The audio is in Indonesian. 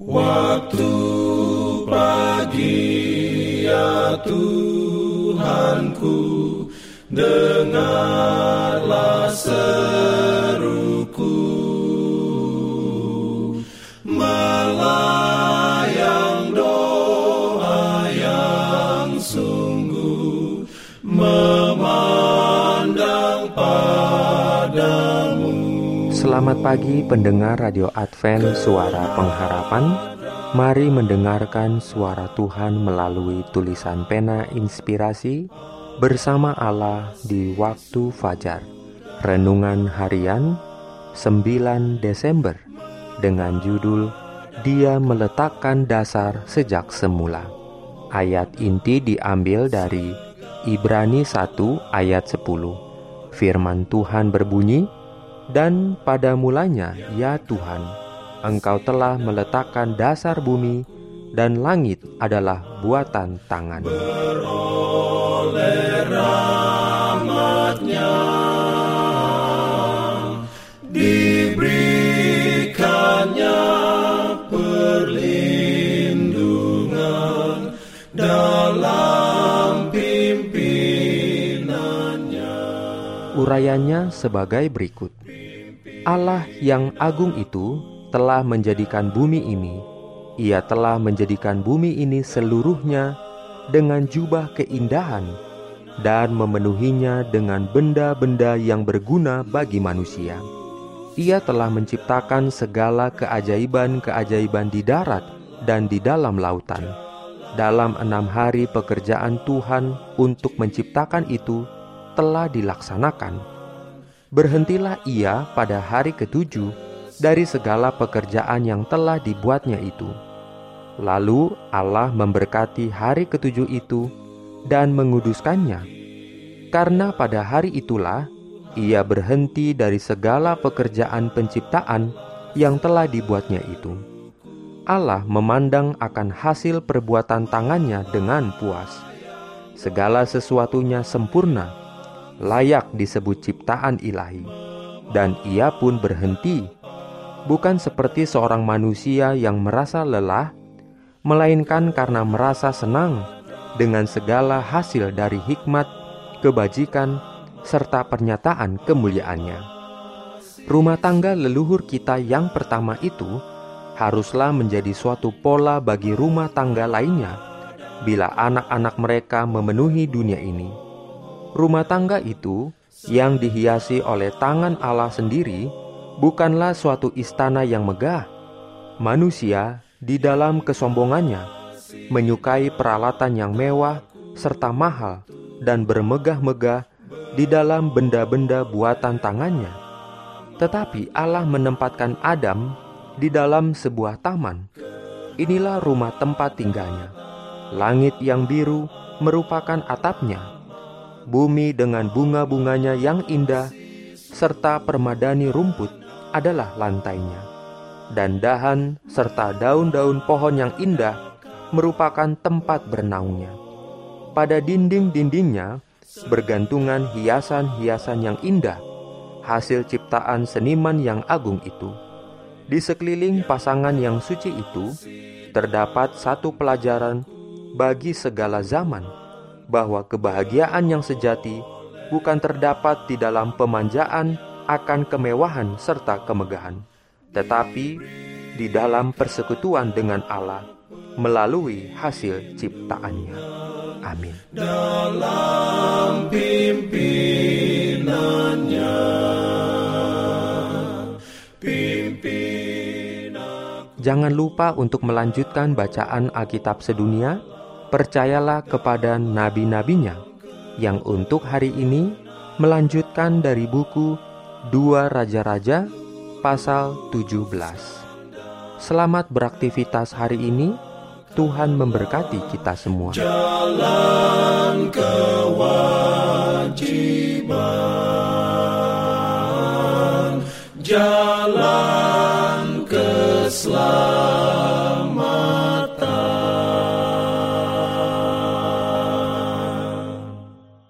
Waktu pagi ya Tuhanku Dengarlah Selamat pagi pendengar Radio Advent Suara Pengharapan. Mari mendengarkan suara Tuhan melalui tulisan pena inspirasi Bersama Allah di waktu fajar. Renungan harian 9 Desember Dengan judul Dia meletakkan dasar sejak semula. Ayat inti diambil dari Ibrani 1 ayat 10 Firman Tuhan berbunyi, dan pada mulanya, ya Tuhan, Engkau telah meletakkan dasar bumi dan langit adalah buatan tangan. Beroleh Urayanya sebagai berikut. Allah yang agung itu telah menjadikan bumi ini. Ia telah menjadikan bumi ini seluruhnya dengan jubah keindahan dan memenuhinya dengan benda-benda yang berguna bagi manusia. Ia telah menciptakan segala keajaiban-keajaiban di darat dan di dalam lautan. Dalam enam hari pekerjaan Tuhan untuk menciptakan itu telah dilaksanakan berhentilah ia pada hari ketujuh dari segala pekerjaan yang telah dibuatnya itu. Lalu Allah memberkati hari ketujuh itu dan menguduskannya, karena pada hari itulah ia berhenti dari segala pekerjaan penciptaan yang telah dibuatnya itu. Allah memandang akan hasil perbuatan tangannya dengan puas. Segala sesuatunya sempurna layak disebut ciptaan ilahi, dan ia pun berhenti, bukan seperti seorang manusia yang merasa lelah, melainkan karena merasa senang dengan segala hasil dari hikmat, kebajikan, serta pernyataan kemuliaannya. Rumah tangga leluhur kita yang pertama itu haruslah menjadi suatu pola bagi rumah tangga lainnya bila anak-anak mereka memenuhi dunia ini rumah tangga itu yang dihiasi oleh tangan Allah sendiri bukanlah suatu istana yang megah. Manusia di dalam kesombongannya menyukai peralatan yang mewah serta mahal dan bermegah-megah di dalam benda-benda buatan tangannya. Tetapi Allah menempatkan Adam di dalam sebuah taman. Inilah rumah tempat tinggalnya. Langit yang biru merupakan atapnya bumi dengan bunga-bunganya yang indah, serta permadani rumput adalah lantainya. Dan dahan serta daun-daun pohon yang indah merupakan tempat bernaungnya. Pada dinding-dindingnya bergantungan hiasan-hiasan yang indah, hasil ciptaan seniman yang agung itu. Di sekeliling pasangan yang suci itu terdapat satu pelajaran bagi segala zaman bahwa kebahagiaan yang sejati bukan terdapat di dalam pemanjaan akan kemewahan serta kemegahan, tetapi di dalam persekutuan dengan Allah melalui hasil ciptaannya. Amin. Dalam pimpinannya Pimpin Jangan lupa untuk melanjutkan bacaan Alkitab sedunia percayalah kepada nabi-nabinya yang untuk hari ini melanjutkan dari buku Dua Raja-Raja pasal 17. Selamat beraktivitas hari ini. Tuhan memberkati kita semua. Jalan kewajiban, jalan keselamatan.